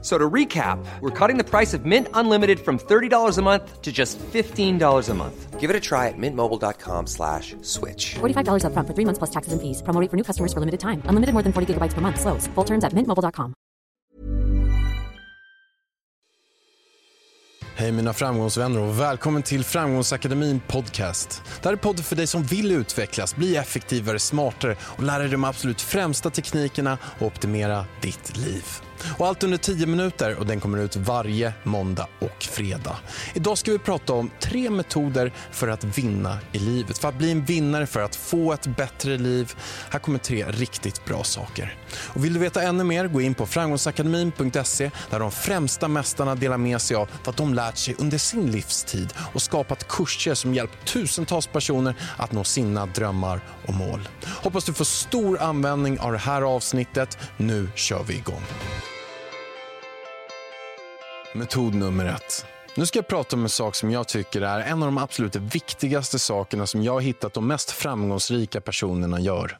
So to recap, we're cutting the price of Mint Unlimited from $30 a month to just $15 a month. Give it a try at mintmobile.com slash switch. $45 upfront for three months plus taxes and fees. Promo rate for new customers for limited time. Unlimited more than 40 gigabytes per month. Slows. Full terms at mintmobile.com. Hej mina framgångsvänner och välkommen till Framgångsakademin podcast. Det här är podden för dig som vill utvecklas, bli effektivare, smartare och lära dig de absolut främsta teknikerna och optimera ditt liv. Och allt under 10 minuter och den kommer ut varje måndag och fredag. Idag ska vi prata om tre metoder för att vinna i livet. För att bli en vinnare, för att få ett bättre liv. Här kommer tre riktigt bra saker. Och vill du veta ännu mer, gå in på framgångsakademin.se där de främsta mästarna delar med sig av vad de lärt sig under sin livstid och skapat kurser som hjälpt tusentals personer att nå sina drömmar och mål. Hoppas du får stor användning av det här avsnittet. Nu kör vi igång. Metod nummer ett. Nu ska jag prata om en sak som jag tycker är en av de absolut viktigaste sakerna som jag har hittat de mest framgångsrika personerna gör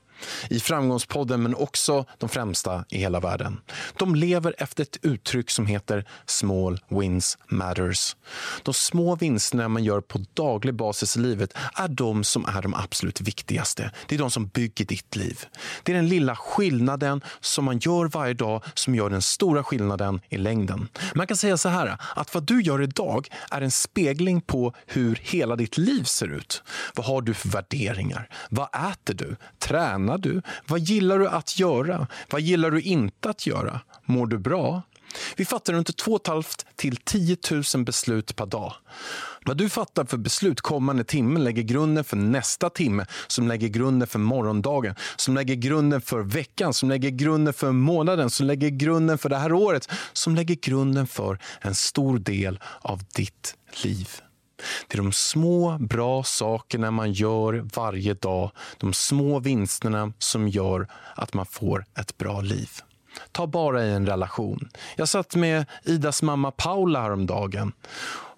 i Framgångspodden men också de främsta i hela världen. De lever efter ett uttryck som heter “small wins matters”. De små vinsterna man gör på daglig basis i livet är de som är de absolut viktigaste. Det är de som bygger ditt liv. Det är den lilla skillnaden som man gör varje dag som gör den stora skillnaden i längden. Man kan säga så här, att vad du gör idag är en spegling på hur hela ditt liv ser ut. Vad har du för värderingar? Vad äter du? Tränar tränar du? Vad gillar du att göra? Vad gillar du inte att göra? Mår du bra? Vi fattar runt 2 500 till 10 000 beslut per dag. Vad du fattar för beslut kommande timme lägger grunden för nästa timme som lägger grunden för morgondagen, som lägger grunden för veckan, som lägger grunden för månaden, som lägger grunden för det här året, som lägger grunden för en stor del av ditt liv. Det är de små bra sakerna man gör varje dag, de små vinsterna som gör att man får ett bra liv. Ta bara i en relation. Jag satt med Idas mamma Paula häromdagen.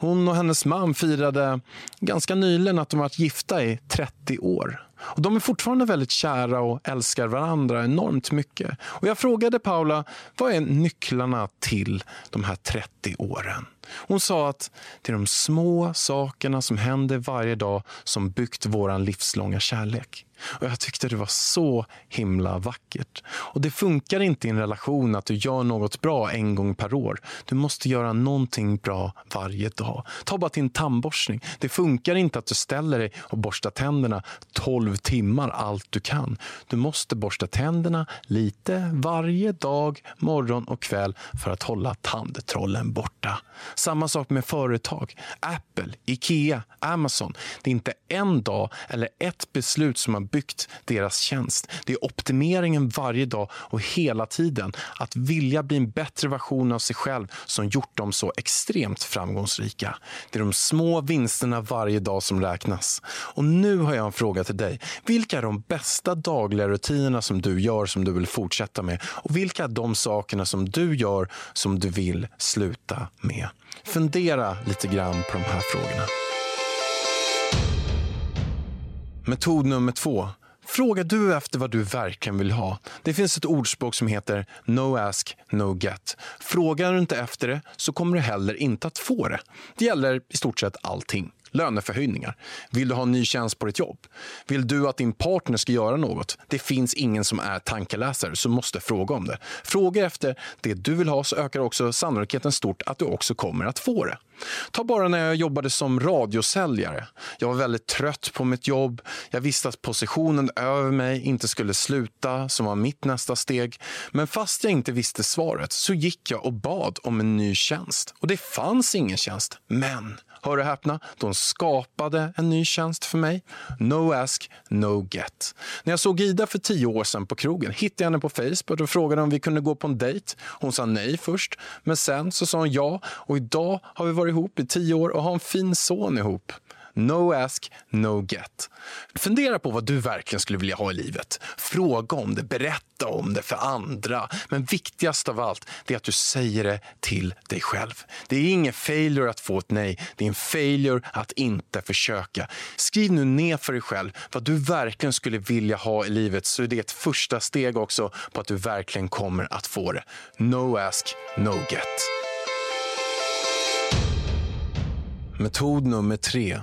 Hon och hennes man firade ganska nyligen att de varit gifta i 30 år. Och de är fortfarande väldigt kära och älskar varandra enormt mycket. Och jag frågade Paula, vad är nycklarna till de här 30 åren? Hon sa att det är de små sakerna som händer varje dag som byggt vår livslånga kärlek. Och Jag tyckte det var så himla vackert. Och Det funkar inte i en relation att du gör något bra en gång per år. Du måste göra någonting bra varje dag. Ta bara till en tandborstning. Det funkar inte att du ställer dig och borstar tänderna 12 timmar allt du kan. Du måste borsta tänderna lite varje dag, morgon och kväll för att hålla tandtrollen borta. Samma sak med företag. Apple, Ikea, Amazon. Det är inte en dag eller ett beslut som har byggt deras tjänst. Det är optimeringen varje dag och hela tiden. Att vilja bli en bättre version av sig själv som gjort dem så extremt framgångsrika. Det är de små vinsterna varje dag som räknas. Och nu har jag en fråga till dig. Vilka är de bästa dagliga rutinerna som du gör som du vill fortsätta med? Och vilka är de sakerna som du gör som du vill sluta med? Fundera lite grann på de här frågorna. Metod nummer två. Fråga du efter vad du verkligen vill ha. Det finns ett ordspråk som heter no ask, no get. Frågar du inte efter det så kommer du heller inte att få det. Det gäller i stort sett allting. Löneförhöjningar. Vill du ha en ny tjänst på ditt jobb? Vill du att din partner ska göra något? Det finns ingen som är tankeläsare som måste fråga om det. Fråga efter det du vill ha så ökar också sannolikheten stort att du också kommer att få det. Ta bara när jag jobbade som radiosäljare. Jag var väldigt trött på mitt jobb. Jag visste att positionen över mig inte skulle sluta, som var mitt nästa steg. Men fast jag inte visste svaret så gick jag och bad om en ny tjänst. Och det fanns ingen tjänst. Men hör och häpna, de skapade en ny tjänst för mig. No ask, no get. När jag såg Ida för tio år sedan på krogen hittade jag henne på Facebook och frågade om vi kunde gå på en dejt. Hon sa nej först, men sen så sa hon ja och idag har vi varit ihop i tio år och har en fin son ihop. No ask, no get. Fundera på vad du verkligen skulle vilja ha i livet. Fråga om det, berätta om det för andra. Men viktigast av allt det är att du säger det till dig själv. Det är ingen failure att få ett nej, det är en failure att inte försöka. Skriv nu ner för dig själv vad du verkligen skulle vilja ha i livet så är det ett första steg också på att du verkligen kommer att få det. No ask, no get. Metod nummer tre.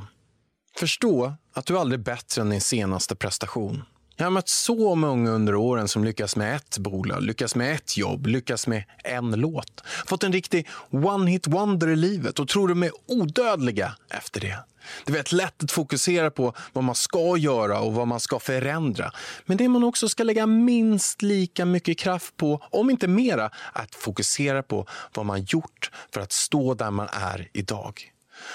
Förstå att du aldrig är bättre än din senaste prestation. Jag har mött så många under åren som lyckas med ett bolag, lyckas med ett jobb, lyckas med en låt. Fått en riktig one-hit wonder i livet och tror de är odödliga efter det. Det är väldigt lätt att fokusera på vad man ska göra och vad man ska förändra. Men det man också ska lägga minst lika mycket kraft på, om inte mera, är att fokusera på vad man gjort för att stå där man är idag.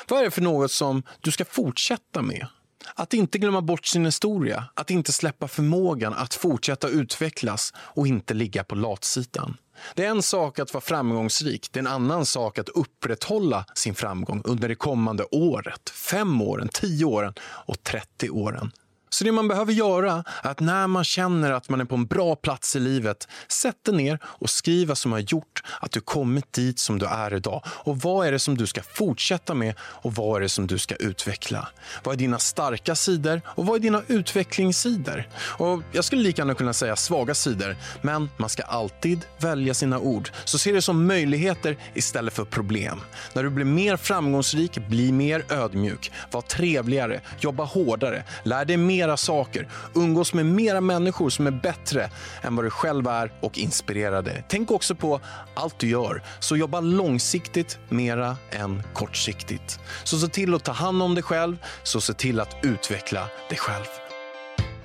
Vad är det för något som du ska fortsätta med? Att inte glömma bort sin historia, att inte släppa förmågan att fortsätta utvecklas och inte ligga på latsidan. Det är en sak att vara framgångsrik, det är en annan sak att upprätthålla sin framgång under det kommande året, fem åren, tio åren och 30 åren. Så det man behöver göra är att när man känner att man är på en bra plats i livet, sätt dig ner och skriv vad som har gjort att du kommit dit som du är idag. Och vad är det som du ska fortsätta med och vad är det som du ska utveckla? Vad är dina starka sidor och vad är dina utvecklingssidor? Och jag skulle lika gärna kunna säga svaga sidor, men man ska alltid välja sina ord. Så se det som möjligheter istället för problem. När du blir mer framgångsrik, bli mer ödmjuk, var trevligare, jobba hårdare, lär dig mer mera saker, umgås med mera människor som är bättre än vad du själv är och inspirerade. Tänk också på allt du gör, så jobba långsiktigt mera än kortsiktigt. Så se till att ta hand om dig själv, så se till att utveckla dig själv.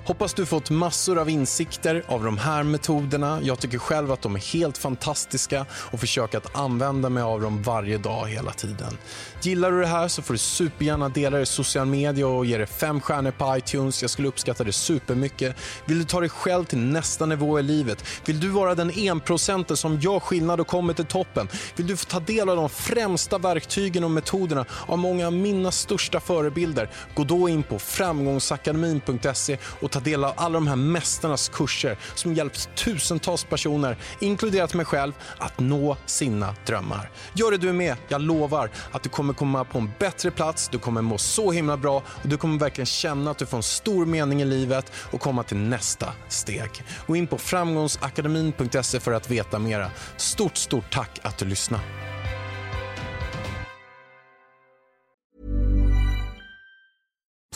Hoppas du fått massor av insikter av de här metoderna. Jag tycker själv att de är helt fantastiska och försöker att använda mig av dem varje dag hela tiden. Gillar du det här så får du supergärna dela det i sociala medier och ge det fem stjärnor på iTunes. Jag skulle uppskatta det supermycket. Vill du ta dig själv till nästa nivå i livet? Vill du vara den enprocenten som gör skillnad och kommer till toppen? Vill du få ta del av de främsta verktygen och metoderna av många av mina största förebilder? Gå då in på framgångsakademin.se och ta ta del av alla de här mästarnas kurser som hjälpt tusentals personer, inkluderat mig själv, att nå sina drömmar. Gör det du med. Jag lovar att du kommer komma på en bättre plats, du kommer må så himla bra och du kommer verkligen känna att du får en stor mening i livet och komma till nästa steg. Gå in på framgångsakademin.se för att veta mera. Stort, stort tack att du lyssnade.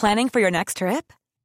Planning for your next trip?